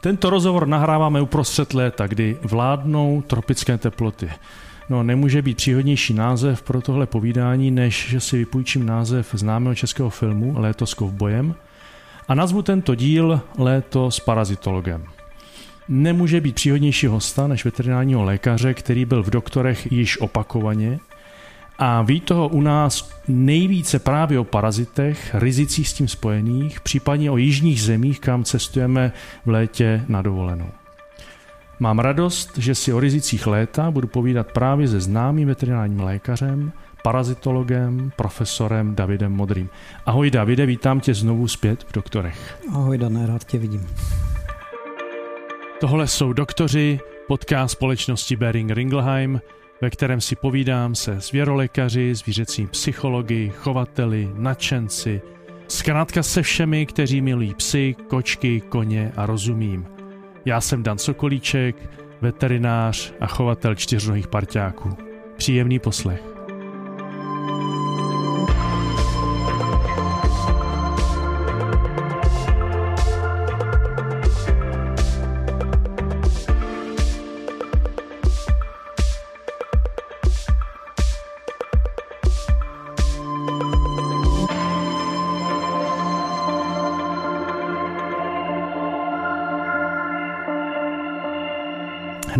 Tento rozhovor nahráváme uprostřed léta, kdy vládnou tropické teploty. No, nemůže být příhodnější název pro tohle povídání, než že si vypůjčím název známého českého filmu Léto s kovbojem a nazvu tento díl Léto s parazitologem. Nemůže být příhodnější hosta než veterinárního lékaře, který byl v doktorech již opakovaně a ví toho u nás nejvíce právě o parazitech, rizicích s tím spojených, případně o jižních zemích, kam cestujeme v létě na dovolenou. Mám radost, že si o rizicích léta budu povídat právě se známým veterinárním lékařem, parazitologem, profesorem Davidem Modrým. Ahoj Davide, vítám tě znovu zpět v doktorech. Ahoj Dané, rád tě vidím. Tohle jsou doktoři, podcast společnosti Bering Ringelheim, ve kterém si povídám se zvěrolékaři, zvířecí psychologi, chovateli, nadšenci, zkrátka se všemi, kteří milují psy, kočky, koně a rozumím. Já jsem Dan Sokolíček, veterinář a chovatel čtyřnohých parťáků. Příjemný poslech.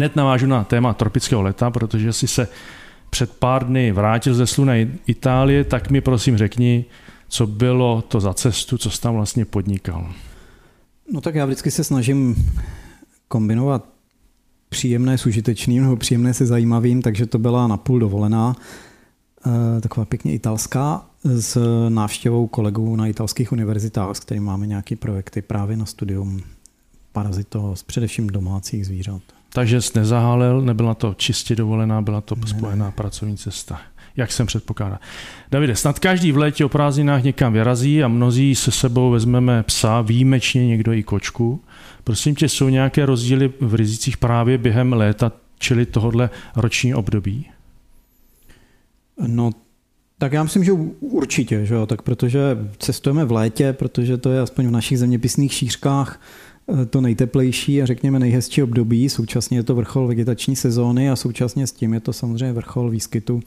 Hned navážu na téma tropického leta, protože si se před pár dny vrátil ze sluné Itálie, tak mi prosím řekni, co bylo to za cestu, co jsi tam vlastně podnikal. No tak já vždycky se snažím kombinovat příjemné s užitečným nebo příjemné se zajímavým, takže to byla napůl dovolená, eh, taková pěkně italská, s návštěvou kolegů na italských univerzitách, s kterými máme nějaké projekty právě na studium parazito, především domácích zvířat. Takže jsi nezahálel, nebyla to čistě dovolená, byla to spojená ne. pracovní cesta. Jak jsem předpokládal. Davide, snad každý v létě o prázdninách někam vyrazí a mnozí se sebou vezmeme psa, výjimečně někdo i kočku. Prosím tě, jsou nějaké rozdíly v rizicích právě během léta, čili tohohle roční období? No, tak já myslím, že určitě, že jo? tak protože cestujeme v létě, protože to je aspoň v našich zeměpisných šířkách to nejteplejší a řekněme nejhezčí období. Současně je to vrchol vegetační sezóny a současně s tím je to samozřejmě vrchol výskytu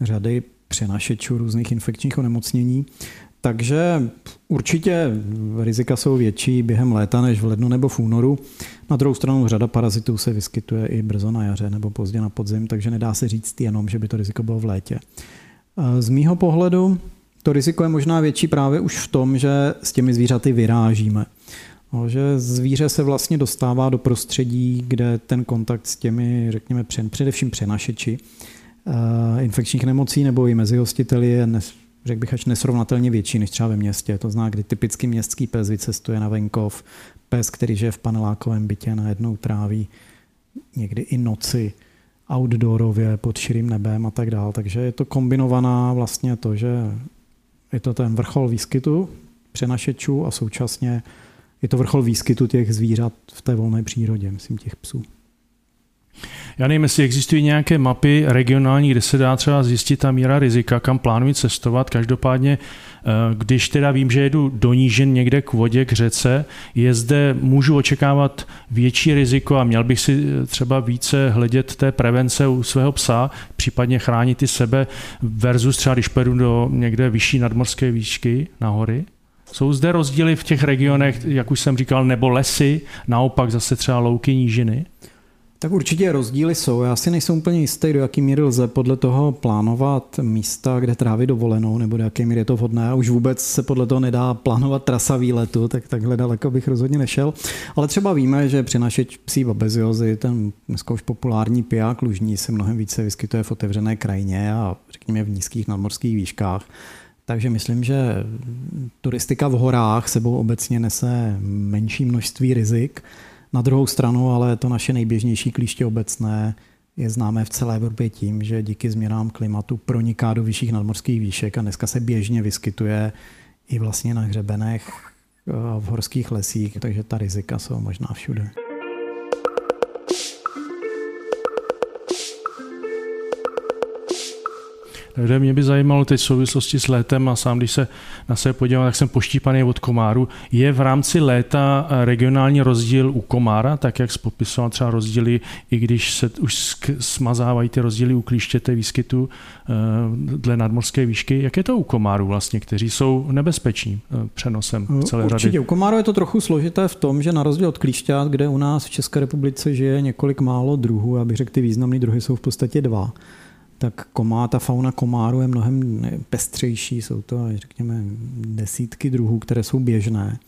řady přenašečů různých infekčních onemocnění. Takže určitě rizika jsou větší během léta než v lednu nebo v únoru. Na druhou stranu řada parazitů se vyskytuje i brzo na jaře nebo pozdě na podzim, takže nedá se říct jenom, že by to riziko bylo v létě. Eh, z mýho pohledu to riziko je možná větší právě už v tom, že s těmi zvířaty vyrážíme. No, že zvíře se vlastně dostává do prostředí, kde ten kontakt s těmi, řekněme, především přenašeči eh, infekčních nemocí nebo i mezi hostiteli je, řekl bych, až nesrovnatelně větší než třeba ve městě. To zná, kdy typický městský pes vycestuje na venkov, pes, který žije v panelákovém bytě, najednou tráví někdy i noci outdoorově pod širým nebem a tak dále. Takže je to kombinovaná vlastně to, že je to ten vrchol výskytu přenašečů a současně je to vrchol výskytu těch zvířat v té volné přírodě, myslím těch psů. Já nevím, jestli existují nějaké mapy regionální, kde se dá třeba zjistit ta míra rizika, kam plánuji cestovat. Každopádně, eh, když teda vím, že jedu do nížin někde k vodě, k řece, je zde, můžu očekávat větší riziko a měl bych si eh, třeba více hledět té prevence u svého psa, případně chránit i sebe versus třeba, když pojedu do někde vyšší nadmorské výšky na hory? Jsou zde rozdíly v těch regionech, jak už jsem říkal, nebo lesy, naopak zase třeba louky, nížiny? Tak určitě rozdíly jsou. Já si nejsem úplně jistý, do jaký míry lze podle toho plánovat místa, kde trávit dovolenou, nebo do jaké míry je to vhodné. A už vůbec se podle toho nedá plánovat trasa výletu, tak takhle daleko bych rozhodně nešel. Ale třeba víme, že při naší psí babeziozy, ten dneska už populární piják lužní se mnohem více vyskytuje v otevřené krajině a řekněme v nízkých nadmorských výškách. Takže myslím, že turistika v horách sebou obecně nese menší množství rizik. Na druhou stranu ale to naše nejběžnější klíště obecné je známé v celé Evropě tím, že díky změnám klimatu proniká do vyšších nadmorských výšek a dneska se běžně vyskytuje i vlastně na hřebenech v horských lesích, takže ta rizika jsou možná všude. Kde mě by zajímalo teď v souvislosti s létem a sám, když se na sebe podívám, tak jsem poštípaný od komáru. Je v rámci léta regionální rozdíl u komára, tak jak popisoval třeba rozdíly, i když se už smazávají ty rozdíly u klíštěte výskytu eh, dle nadmorské výšky. Jak je to u komárů vlastně, kteří jsou nebezpeční eh, přenosem celé Určitě. rady? U komáru je to trochu složité v tom, že na rozdíl od klíšťat, kde u nás v České republice žije několik málo druhů, abych řekl, ty významné druhy jsou v podstatě dva tak komá, ta fauna komáru je mnohem pestřejší, jsou to, řekněme, desítky druhů, které jsou běžné.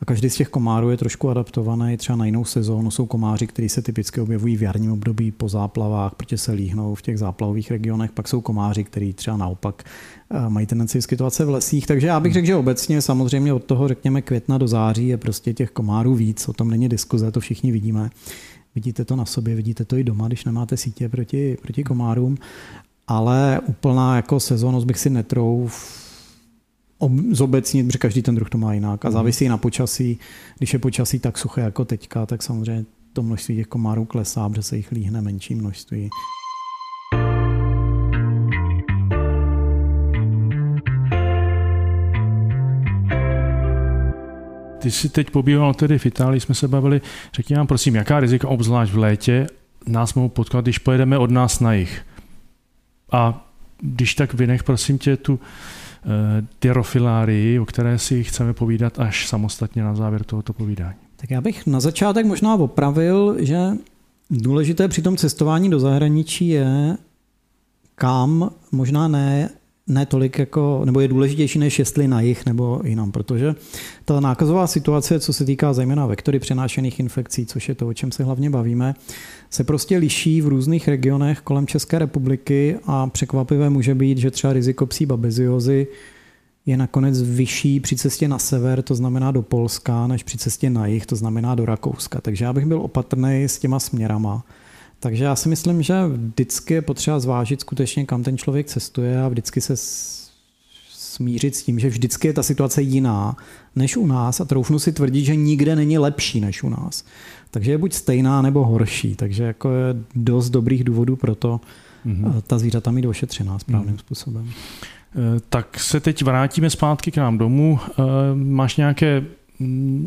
A každý z těch komárů je trošku adaptovaný třeba na jinou sezónu. Jsou komáři, kteří se typicky objevují v jarním období po záplavách, protože se líhnou v těch záplavových regionech. Pak jsou komáři, kteří třeba naopak eh, mají tendenci vyskytovat se v lesích. Takže já bych řekl, že obecně samozřejmě od toho, řekněme, května do září je prostě těch komárů víc. O tom není diskuze, to všichni vidíme. Vidíte to na sobě, vidíte to i doma, když nemáte sítě proti, proti komárům. Ale úplná jako sezónnost bych si netrouf zobecnit, protože každý ten druh to má jinak a mhm. závisí na počasí. Když je počasí tak suché jako teďka, tak samozřejmě to množství těch komárů klesá, protože se jich líhne menší množství. Ty jsi teď pobýval tedy v Itálii, jsme se bavili. Řekni nám prosím, jaká rizika obzvlášť v létě nás mohou potkat, když pojedeme od nás na jich? A když tak vynech, prosím tě, tu tyrofilárii, eh, o které si chceme povídat až samostatně na závěr tohoto povídání. Tak já bych na začátek možná opravil, že důležité při tom cestování do zahraničí je, kam možná ne ne tolik jako, nebo je důležitější než jestli na jich nebo jinam, protože ta nákazová situace, co se týká zejména vektory přenášených infekcí, což je to, o čem se hlavně bavíme, se prostě liší v různých regionech kolem České republiky a překvapivé může být, že třeba riziko psí babeziozy je nakonec vyšší při cestě na sever, to znamená do Polska, než při cestě na jih, to znamená do Rakouska. Takže já bych byl opatrný s těma směrama. Takže já si myslím, že vždycky je potřeba zvážit skutečně, kam ten člověk cestuje a vždycky se smířit s tím, že vždycky je ta situace jiná než u nás a troufnu si tvrdit, že nikde není lepší než u nás. Takže je buď stejná nebo horší. Takže jako je dost dobrých důvodů pro to mm-hmm. ta zvířata mít ošetřená správným mm-hmm. způsobem. Eh, tak se teď vrátíme zpátky k nám domů. Eh, máš nějaké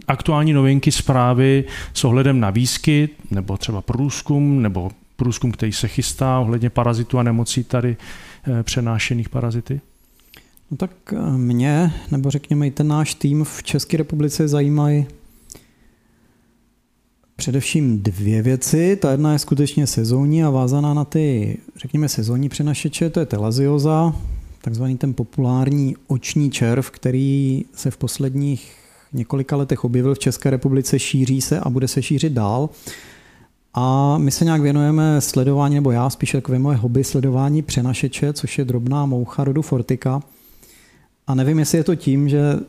aktuální novinky, zprávy s ohledem na výskyt, nebo třeba průzkum, nebo průzkum, který se chystá ohledně parazitů a nemocí tady eh, přenášených parazity? No tak eh, mě, nebo řekněme i ten náš tým v České republice zajímají především dvě věci. Ta jedna je skutečně sezónní a vázaná na ty, řekněme, sezónní přenašeče, to je telazioza, takzvaný ten populární oční červ, který se v posledních několika letech objevil v České republice, šíří se a bude se šířit dál. A my se nějak věnujeme sledování, nebo já spíš takové moje hobby, sledování přenašeče, což je drobná moucha rodu Fortika. A nevím, jestli je to tím, že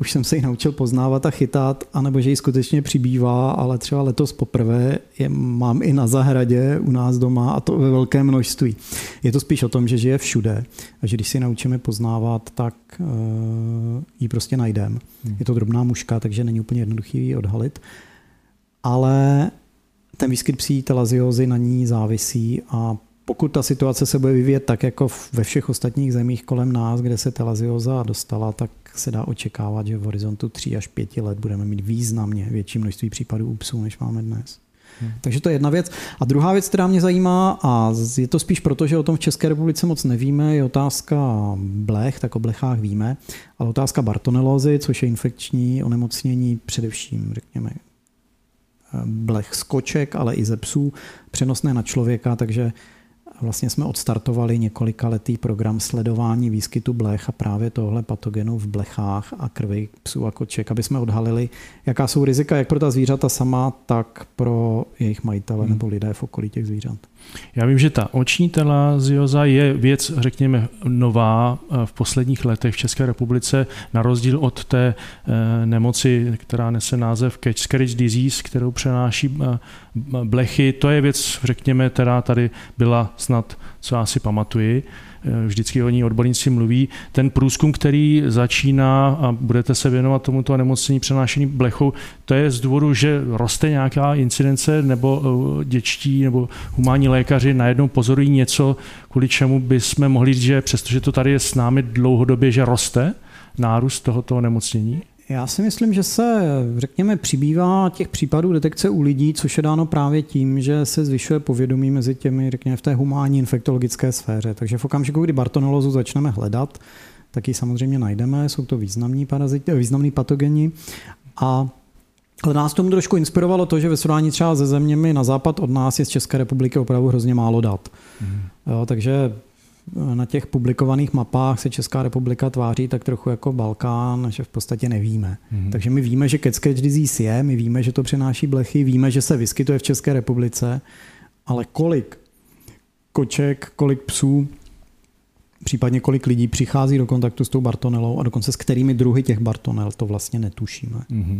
už jsem se ji naučil poznávat a chytat, anebo že ji skutečně přibývá, ale třeba letos poprvé je mám i na zahradě u nás doma a to ve velké množství. Je to spíš o tom, že žije všude a že když si naučíme poznávat, tak uh, ji prostě najdeme. Hmm. Je to drobná muška, takže není úplně jednoduchý ji odhalit. Ale ten výskyt psí telaziozy na ní závisí a pokud ta situace se bude vyvíjet tak, jako ve všech ostatních zemích kolem nás, kde se telazioza dostala, tak se dá očekávat, že v horizontu 3 až 5 let budeme mít významně větší množství případů u psů, než máme dnes. Hmm. Takže to je jedna věc. A druhá věc, která mě zajímá, a je to spíš proto, že o tom v České republice moc nevíme, je otázka blech, tak o blechách víme, ale otázka bartonelózy, což je infekční onemocnění především, řekněme, blech z koček, ale i ze psů, přenosné na člověka, takže Vlastně jsme odstartovali několika letý program sledování výskytu blech a právě tohle patogenu v blechách a krvi psů a koček, aby jsme odhalili, jaká jsou rizika jak pro ta zvířata sama, tak pro jejich majitele hmm. nebo lidé v okolí těch zvířat. Já vím, že ta oční telazioza je věc, řekněme, nová eh, v posledních letech v České republice, na rozdíl od té eh, nemoci, která nese název Catch disease, kterou přenáší eh, blechy. To je věc, řekněme, která tady byla snad, co já si pamatuji. Vždycky o ní odborníci mluví. Ten průzkum, který začíná a budete se věnovat tomuto nemocnění přenášení blechou, to je z důvodu, že roste nějaká incidence nebo děčtí nebo humánní lékaři najednou pozorují něco, kvůli čemu bychom mohli říct, že přestože to tady je s námi dlouhodobě, že roste nárůst tohoto nemocnění? Já si myslím, že se, řekněme, přibývá těch případů detekce u lidí, což je dáno právě tím, že se zvyšuje povědomí mezi těmi, řekněme, v té humánní infektologické sféře. Takže v okamžiku, kdy bartonelozu začneme hledat, tak ji samozřejmě najdeme, jsou to významní, paraziti, významní patogeni. A ale nás tomu trošku inspirovalo to, že ve srovnání třeba se zeměmi na západ od nás je z České republiky opravdu hrozně málo dat. Mm. Jo, takže na těch publikovaných mapách se Česká republika tváří tak trochu jako Balkán, že v podstatě nevíme. Mm-hmm. Takže my víme, že cat scratch disease je, my víme, že to přenáší blechy, víme, že se vyskytuje v České republice, ale kolik koček, kolik psů, případně kolik lidí přichází do kontaktu s tou bartonelou a dokonce s kterými druhy těch bartonel, to vlastně netušíme. Mm-hmm.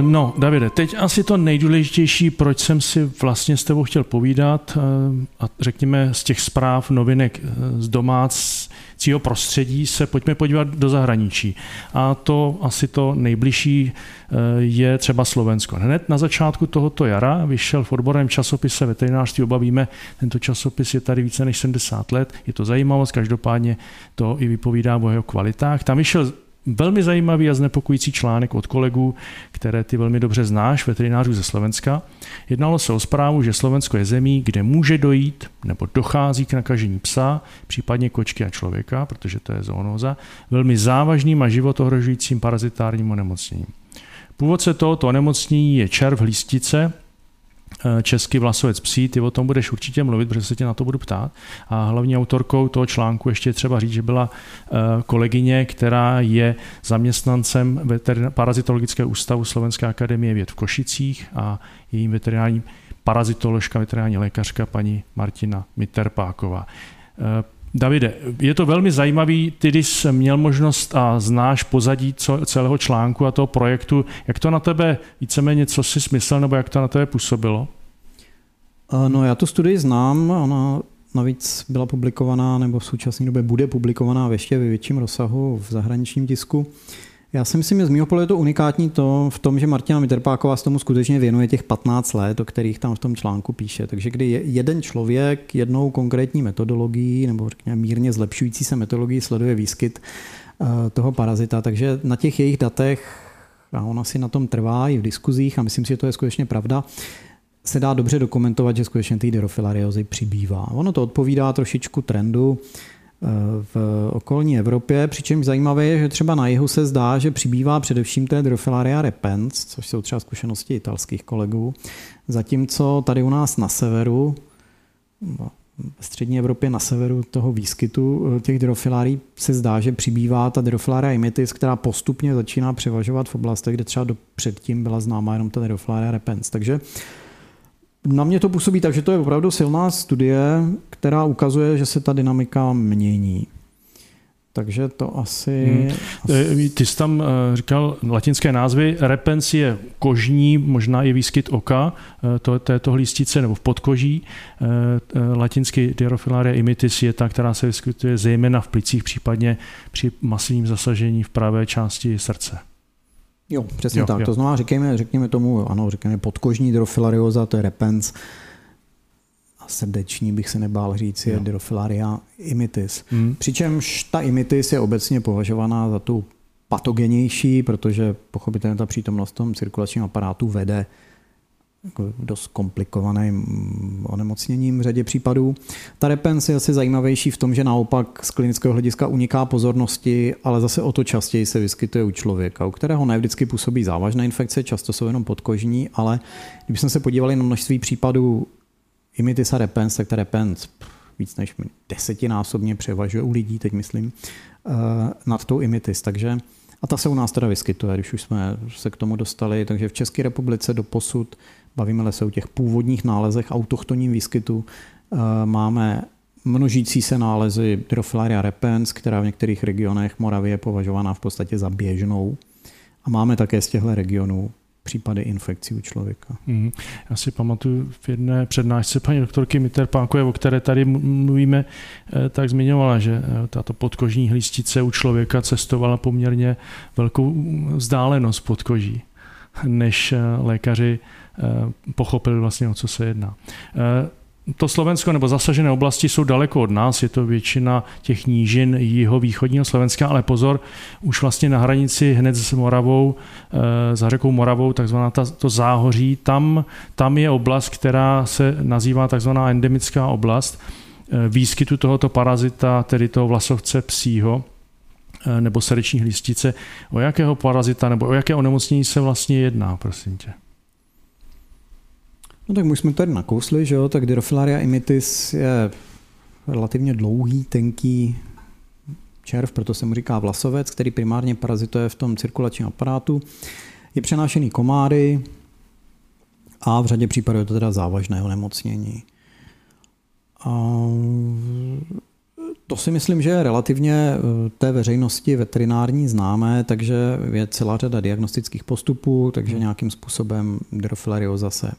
No, Davide, teď asi to nejdůležitější, proč jsem si vlastně s tebou chtěl povídat eh, a řekněme z těch zpráv, novinek eh, z domácího prostředí se pojďme podívat do zahraničí. A to asi to nejbližší je třeba Slovensko. Hned na začátku tohoto jara vyšel v odborném časopise veterinářství, obavíme, tento časopis je tady více než 70 let, je to zajímavost, každopádně to i vypovídá o jeho kvalitách. Tam vyšel velmi zajímavý a znepokojící článek od kolegů, které ty velmi dobře znáš, veterinářů ze Slovenska. Jednalo se o zprávu, že Slovensko je zemí, kde může dojít nebo dochází k nakažení psa, případně kočky a člověka, protože to je zoonóza, velmi závažným a životohrožujícím parazitárním onemocněním. Původce tohoto onemocnění je červ listice, český vlasovec psí, ty o tom budeš určitě mluvit, protože se tě na to budu ptát. A hlavní autorkou toho článku ještě třeba říct, že byla eh, kolegyně, která je zaměstnancem parazitologického ústavu Slovenské akademie věd v Košicích a jejím veterinární parazitoložka, veterinární lékařka paní Martina Mitterpáková. Eh, Davide, je to velmi zajímavý, ty jsi měl možnost a znáš pozadí celého článku a toho projektu. Jak to na tebe víceméně, co jsi smysl, nebo jak to na tebe působilo? No já tu studii znám, ona navíc byla publikovaná, nebo v současné době bude publikovaná v ještě ve větším rozsahu v zahraničním tisku. Já si myslím, že z mého pohledu je to unikátní to v tom, že Martina Miterpáková s tomu skutečně věnuje těch 15 let, o kterých tam v tom článku píše. Takže kdy jeden člověk jednou konkrétní metodologií nebo řekněme mírně zlepšující se metodologii sleduje výskyt eh, toho parazita, takže na těch jejich datech, a ona si na tom trvá i v diskuzích a myslím si, že to je skutečně pravda, se dá dobře dokumentovat, že skutečně ty derofilariozy přibývá. Ono to odpovídá trošičku trendu, v okolní Evropě, přičemž zajímavé je, že třeba na jihu se zdá, že přibývá především té Drofilaria repens, což jsou třeba zkušenosti italských kolegů, zatímco tady u nás na severu, ve střední Evropě na severu toho výskytu eh, těch drofilárií se zdá, že přibývá ta Drofilaria imitis, která postupně začíná převažovat v oblastech, kde třeba do předtím byla známa jenom ta Drofilaria repens. Takže na mě to působí tak, že to je opravdu silná studie, která ukazuje, že se ta dynamika mění. Takže to asi... Hmm. Ty jsi tam eh, říkal latinské názvy. Repens je kožní, možná i výskyt oka eh, to, této hlístice nebo v podkoží. Latinsky Dirofilaria imitis je ta, která se vyskytuje zejména v plicích, případně při masivním zasažení v pravé části srdce. Jo, přesně jo, tak. Jo. To znamená, řekněme, řekněme tomu, ano, řekněme podkožní drofilarioza, to je repens. A srdeční bych se nebál říct, je jo. drofilaria imitis. Hmm. Přičemž ta imitis je obecně považovaná za tu patogenější, protože pochopitelně ta přítomnost v tom cirkulačním aparátu vede dost komplikovaným onemocněním v řadě případů. Ta repens je asi zajímavější v tom, že naopak z klinického hlediska uniká pozornosti, ale zase o to častěji se vyskytuje u člověka, u kterého ne vždycky působí závažné infekce, často jsou jenom podkožní, ale kdybychom se podívali na množství případů imitis a repens, tak ta repens víc než desetinásobně převažuje u lidí, teď myslím, eh, nad tou imitis. Takže a ta se u nás teda vyskytuje, když už jsme se k tomu dostali. Takže v České republice do posud bavíme se o těch původních nálezech autochtonním výskytu, eh, máme množící se nálezy Drofilaria repens, která v některých regionech Moravy je považovaná v podstatě za běžnou. A máme také z těchto regionů případy infekcí u člověka. Mm. Já si pamatuju v jedné přednášce paní doktorky Mitterpánkové, o které tady mluvíme, eh, tak zmiňovala, že eh, tato podkožní hlístice u člověka cestovala poměrně velkou vzdálenost podkoží, než lékaři pochopili vlastně, o co se jedná. To Slovensko nebo zasažené oblasti jsou daleko od nás, je to většina těch nížin jeho východního Slovenska, ale pozor, už vlastně na hranici hned s Moravou, eh, za řekou Moravou, takzvaná ta, to záhoří, tam, tam je oblast, která se nazývá takzvaná endemická oblast eh, výskytu tohoto parazita, tedy toho vlasovce psího, eh, nebo srdeční hlistice. O jakého parazita nebo o jaké onemocnění se vlastně jedná, prosím tě? No tak my jsme tady nakousli, že jo, tak Dirofilaria imitis je relativně dlouhý, tenký červ, proto se mu říká vlasovec, který primárně parazituje v tom cirkulačním aparátu. Je přenášený komáry a v řadě případů je to teda závažné onemocnění. A to si myslím, že je relativně eh, té veřejnosti veterinární známé, takže je celá řada diagnostických postupů, takže hmm. nějakým způsobem Dirofilarioza se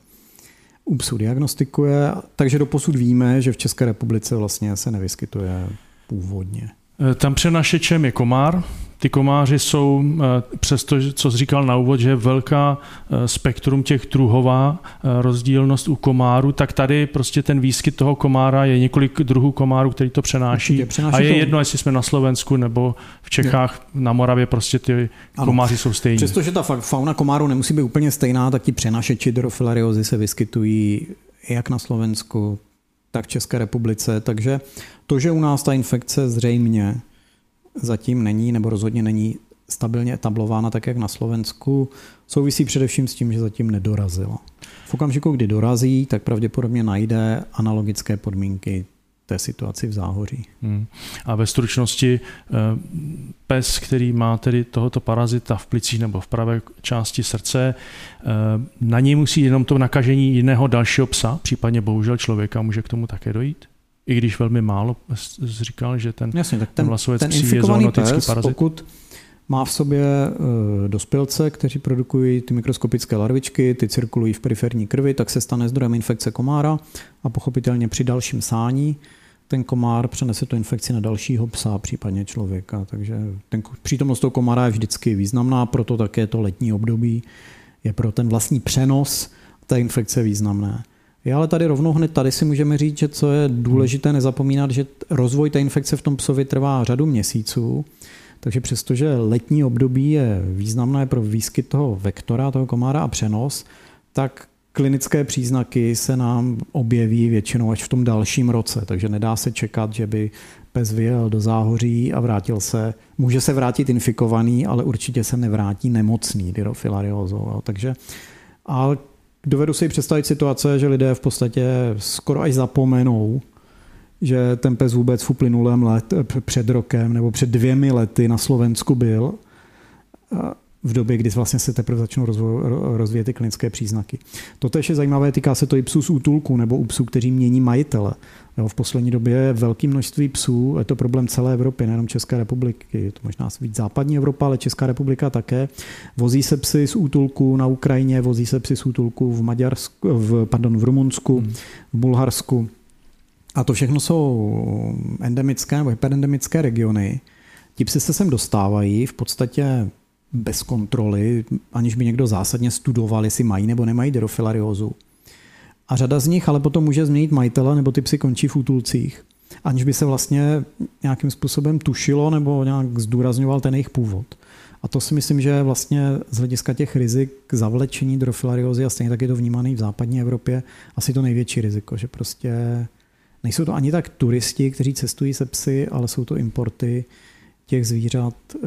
u psů diagnostikuje, takže do posud víme, že v České republice vlastně se nevyskytuje původně. Eh, tam přenašečem je komár. Ty komáři jsou, eh, přesto, co jsi říkal na úvod, že je velká eh, spektrum těch druhová rozdílnost u komáru, tak tady prostě ten výskyt toho komára je několik druhů komárů, který to přenáší. přenáší a je to... jedno, jestli jsme na Slovensku nebo v Čechách, je. na Moravě, prostě ty ano. komáři jsou stejní. Přestože ta fauna komáru nemusí být úplně stejná, tak ti přenašeči drofilariozy se vyskytují jak na Slovensku, tak v České republice. Takže to, že u nás ta infekce zřejmě zatím není, nebo rozhodně není stabilně etablována tak, jak na Slovensku, souvisí především s tím, že zatím nedorazila. V okamžiku, kdy dorazí, tak pravděpodobně najde analogické podmínky té situaci v záhoří. Hmm. A ve stručnosti eh, pes, který má tedy tohoto parazita v plicích nebo v pravé části srdce, eh, na něj musí jenom to nakažení jiného dalšího psa, případně bohužel člověka, může k tomu také dojít? I když velmi málo říkal, že ten, Jasně, tak ten, ten psí je pes, parazit. Pokud má v sobě uh, dospělce, kteří produkují ty mikroskopické larvičky, ty cirkulují v periferní krvi, tak se stane zdrojem infekce komára a pochopitelně při dalším sání ten komár přenese tu infekci na dalšího psa, případně člověka. Takže ten, přítomnost toho komára je vždycky významná, proto také to letní období je pro ten vlastní přenos té infekce významné. Je ale tady rovnou hned tady si můžeme říct, že co je důležité nezapomínat, že rozvoj té infekce v tom psovi trvá řadu měsíců, takže přestože letní období je významné pro výskyt toho vektora, toho komára a přenos, tak klinické příznaky se nám objeví většinou až v tom dalším roce, takže nedá se čekat, že by pes vyjel do záhoří a vrátil se, může se vrátit infikovaný, ale určitě se nevrátí nemocný dyrofilariózou. Takže a dovedu si představit situace, že lidé v podstatě skoro až zapomenou, že ten pes vůbec v uplynulém let, před rokem nebo před dvěmi lety na Slovensku byl v době, kdy vlastně se teprve začnou rozvíjet ty klinické příznaky. To je zajímavé, týká se to i psů z útulku nebo u psů, kteří mění majitele. Jo, v poslední době je velké množství psů, je to problém celé Evropy, nejenom České republiky, je to možná víc západní Evropa, ale Česká republika také. Vozí se psy z útulku na Ukrajině, vozí se psy z útulku v, Maďarsku, v, pardon, v Rumunsku, hmm. v Bulharsku. A to všechno jsou endemické nebo hyperendemické regiony. Ti psy se sem dostávají v podstatě bez kontroly, aniž by někdo zásadně studoval, jestli mají nebo nemají derofilariózu. A řada z nich ale potom může změnit majitele nebo ty psy končí v útulcích, aniž by se vlastně nějakým způsobem tušilo nebo nějak zdůrazňoval ten jejich původ. A to si myslím, že vlastně z hlediska těch rizik zavlečení drofilariózy a stejně tak je to vnímaný v západní Evropě asi to největší riziko, že prostě nejsou to ani tak turisti, kteří cestují se psy, ale jsou to importy, těch zvířat, eh,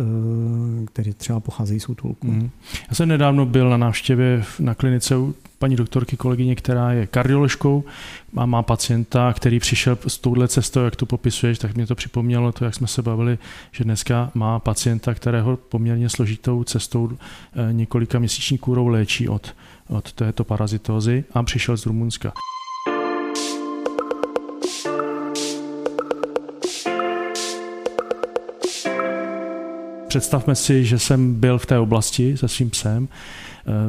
které třeba pocházejí z útulku. Mm. Já jsem nedávno byl na návštěvě na klinice paní doktorky kolegyně, která je kardioložkou a má pacienta, který přišel s touhle cestou, jak to popisuješ, tak mě to připomnělo to, jak jsme se bavili, že dneska má pacienta, kterého poměrně složitou cestou eh, několika měsíční kůrou léčí od, od této parazitózy a přišel z Rumunska. Představme si, že jsem byl v té oblasti se svým psem.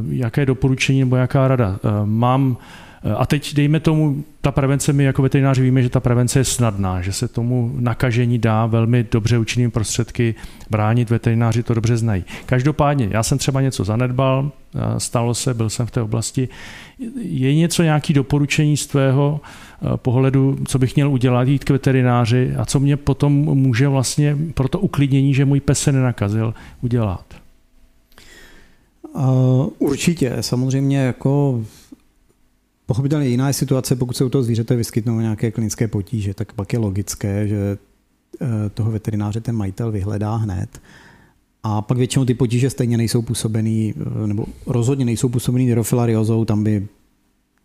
Jaké doporučení nebo jaká rada? Mám a teď dejme tomu, ta prevence, my jako veterináři víme, že ta prevence je snadná, že se tomu nakažení dá velmi dobře účinnými prostředky bránit, veterináři to dobře znají. Každopádně, já jsem třeba něco zanedbal, stalo se, byl jsem v té oblasti. Je něco, nějaký doporučení z tvého pohledu, co bych měl udělat, jít k veterináři a co mě potom může vlastně pro to uklidnění, že můj pes se nenakazil, udělat? Určitě, samozřejmě jako Pochopitelně jiná je situace, pokud se u toho zvířete vyskytnou nějaké klinické potíže, tak pak je logické, že eh, toho veterináře ten majitel vyhledá hned. A pak většinou ty potíže stejně nejsou působený, eh, nebo rozhodně nejsou působený nerofilariozou, tam by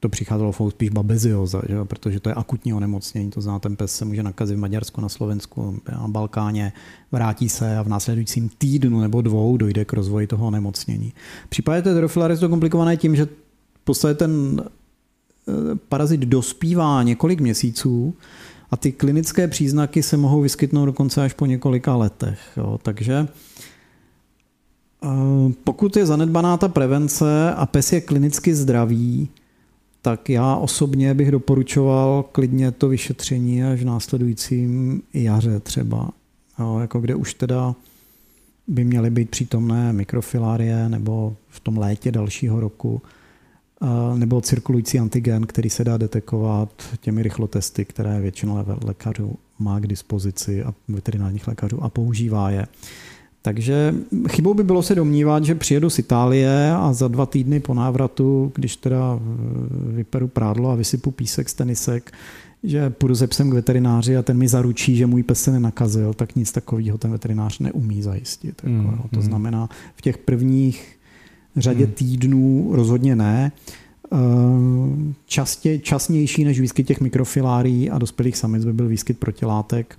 to přicházelo v spíš babezioza, že? protože to je akutní onemocnění, to znamená, ten pes se může nakazit v Maďarsku, na Slovensku, na Balkáně, vrátí se a v následujícím týdnu nebo dvou dojde k rozvoji toho onemocnění. V případě té to komplikované tím, že v podstatě ten parazit dospívá několik měsíců a ty klinické příznaky se mohou vyskytnout dokonce až po několika letech. Jo. Takže eh, pokud je zanedbaná ta prevence a pes je klinicky zdravý, tak já osobně bych doporučoval klidně to vyšetření až v následujícím jaře třeba, jo, jako kde už teda by měly být přítomné mikrofilárie nebo v tom létě dalšího roku nebo cirkulující antigen, který se dá detekovat těmi rychlotesty, které většina lékařů má k dispozici a veterinárních lékařů a používá je. Takže chybou by bylo se domnívat, že přijedu z Itálie a za dva týdny po návratu, když teda eh, vyperu prádlo a vysypu písek z tenisek, že půjdu se psem k veterináři a ten mi zaručí, že můj pes se nenakazil, tak nic takového ten veterinář neumí zajistit. Mm, jako, to mm. znamená, v těch prvních řadě hmm. týdnů rozhodně ne. Eh, častě, časnější než výskyt těch mikrofilárií a dospělých samic by byl výskyt protilátek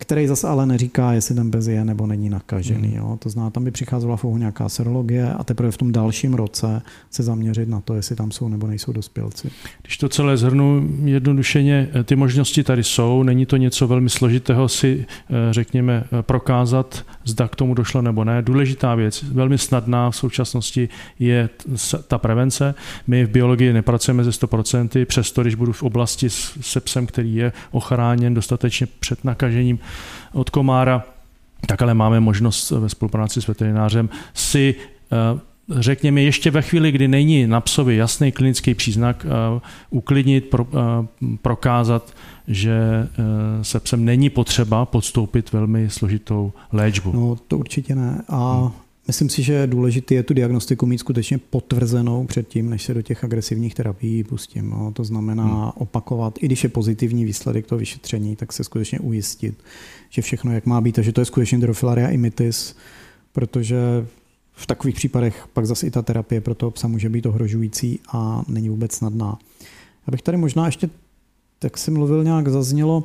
který zase ale neříká, jestli ten bez je nebo není nakažený. Hmm. Jo. To znamená, tam by přicházela v nějaká serologie a teprve v tom dalším roce se zaměřit na to, jestli tam jsou nebo nejsou dospělci. Když to celé zhrnu jednodušeně, ty možnosti tady jsou, není to něco velmi složitého si, eh, řekněme, eh, prokázat, zda k tomu došlo nebo ne. Důležitá věc, velmi snadná v současnosti je ta prevence. My v biologii nepracujeme ze 100%, přesto když budu v oblasti se psem, který je ochráněn dostatečně před nakažením, od komára, tak ale máme možnost ve spolupráci s veterinářem si eh, řekněme, ještě ve chvíli, kdy není na psovi jasný klinický příznak, eh, uklidnit, pro, eh, prokázat, že se psem není potřeba podstoupit velmi složitou léčbu. No, to určitě ne. A hmm. Myslím si, že důležité je tu diagnostiku mít skutečně potvrzenou předtím, než se do těch agresivních terapií pustím. No, to znamená hmm. opakovat, i když je pozitivní výsledek toho vyšetření, tak se skutečně ujistit, že všechno jak má být a že to je skutečně Drofilaria imitis, protože v takových případech pak zase i ta terapie pro toho psa může být ohrožující a není vůbec snadná. Abych tady možná ještě, tak si mluvil nějak, zaznělo,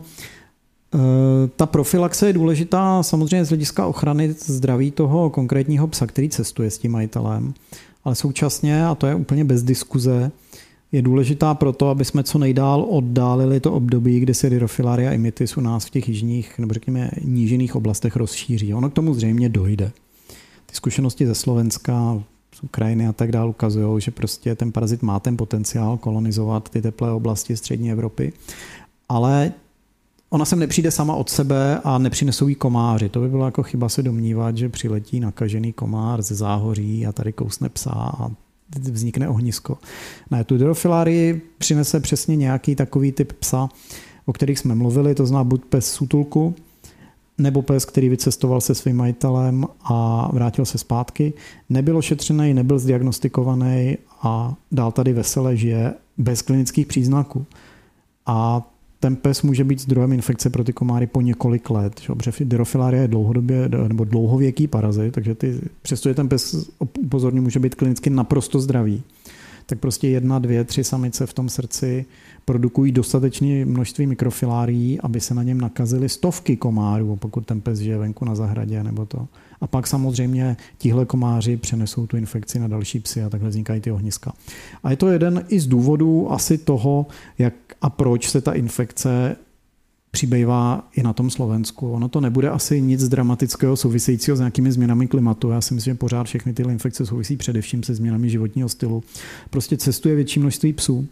Eh, ta profilaxe je důležitá samozřejmě z hlediska ochrany zdraví toho konkrétního psa, který cestuje s tím majitelem, ale současně, a to je úplně bez diskuze, je důležitá proto, aby jsme co nejdál oddálili to období, kdy se Dirofilaria imitis u nás v těch jižních, nebo řekněme nížených oblastech rozšíří. Ono k tomu zřejmě dojde. Zkušenosti ze Slovenska, z Ukrajiny a tak dále ukazují, že prostě ten parazit má ten potenciál kolonizovat ty teplé oblasti střední Evropy. Ale ona sem nepřijde sama od sebe a nepřinesou jí komáři. To by bylo jako chyba se domnívat, že přiletí nakažený komár ze záhoří a tady kousne psa a vznikne ohnisko. Ne, tu drofilárii přinese přesně nějaký takový typ psa, o kterých jsme mluvili, to zná buď pes sutulku, nebo pes, který vycestoval se svým majitelem a vrátil se zpátky, nebyl ošetřený, nebyl zdiagnostikovaný a dál tady vesele žije bez klinických příznaků. A ten pes může být zdrojem infekce pro ty komáry po několik let. Že? Je dlouhodobě nebo dlouhověký parazit, takže ty, přestože ten pes upozorně může být klinicky naprosto zdravý, tak prostě jedna, dvě, tři samice v tom srdci produkují dostatečné množství mikrofilárií, aby se na něm nakazily stovky komárů, pokud ten pes žije venku na zahradě nebo to. A pak samozřejmě tihle komáři přenesou tu infekci na další psy a takhle vznikají ty ohniska. A je to jeden i z důvodů asi toho, jak a proč se ta infekce přibývá i na tom Slovensku. Ono to nebude asi nic dramatického souvisejícího s nějakými změnami klimatu. Já si myslím, že pořád všechny tyhle infekce souvisí především se změnami životního stylu. Prostě cestuje větší množství psů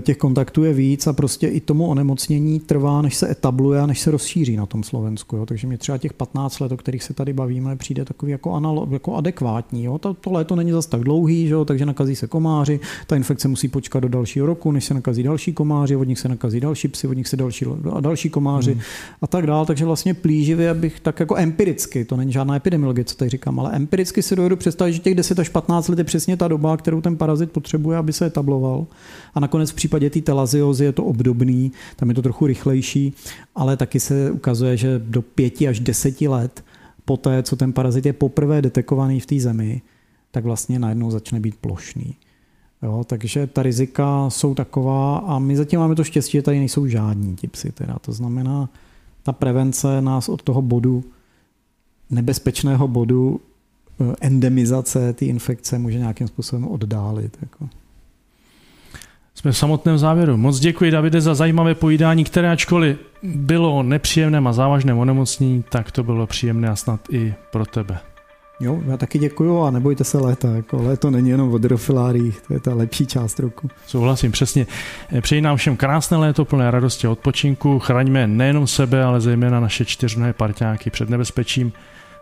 těch kontaktů je víc a prostě i tomu onemocnění trvá, než se etabluje a než se rozšíří na tom Slovensku. Jo. Takže mě třeba těch 15 let, o kterých se tady bavíme, přijde takový jako, analo, jako adekvátní. Jo. To, to léto není zas tak dlouhý, že jo, takže nakazí se komáři, ta infekce musí počkat do dalšího roku, než se nakazí další komáři, od nich se nakazí další psy, od nich se další a další komáři hmm. a tak dál. Takže vlastně plíživě, abych tak jako empiricky, to není žádná epidemiologie, co tady říkám, ale empiricky si dovedu představit, že těch 10 až 15 let je přesně ta doba, kterou ten parazit potřebuje, aby se etabloval. A nakonec v případě té telaziozy je to obdobný, tam je to trochu rychlejší, ale taky se ukazuje, že do pěti až deseti let poté, co ten parazit je poprvé detekovaný v té zemi, tak vlastně najednou začne být plošný. Jo, takže ta rizika jsou taková a my zatím máme to štěstí, že tady nejsou žádní ti psi. Teda. To znamená, ta prevence nás od toho bodu, nebezpečného bodu eh, endemizace té infekce může nějakým způsobem oddálit. Jako. Jsme v samotném závěru. Moc děkuji, Davide, za zajímavé pojídání, které ačkoliv bylo o nepříjemném a závažném onemocnění, tak to bylo příjemné a snad i pro tebe. Jo, já taky děkuju a nebojte se léta. Jako léto není jenom o drofiláriích, to je ta lepší část roku. Souhlasím, přesně. Přeji nám všem krásné léto plné radosti a odpočinku. Chraňme nejenom sebe, ale zejména naše čtyřnohé parťáky před nebezpečím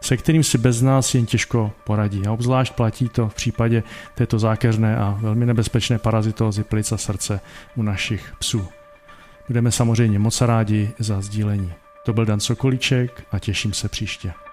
se kterým si bez nás jen těžko poradí. A obzvlášť platí to v případě této zákeřné a velmi nebezpečné parazitózy plic a srdce u našich psů. Budeme samozřejmě moc rádi za sdílení. To byl Dan Sokolíček a těším se příště.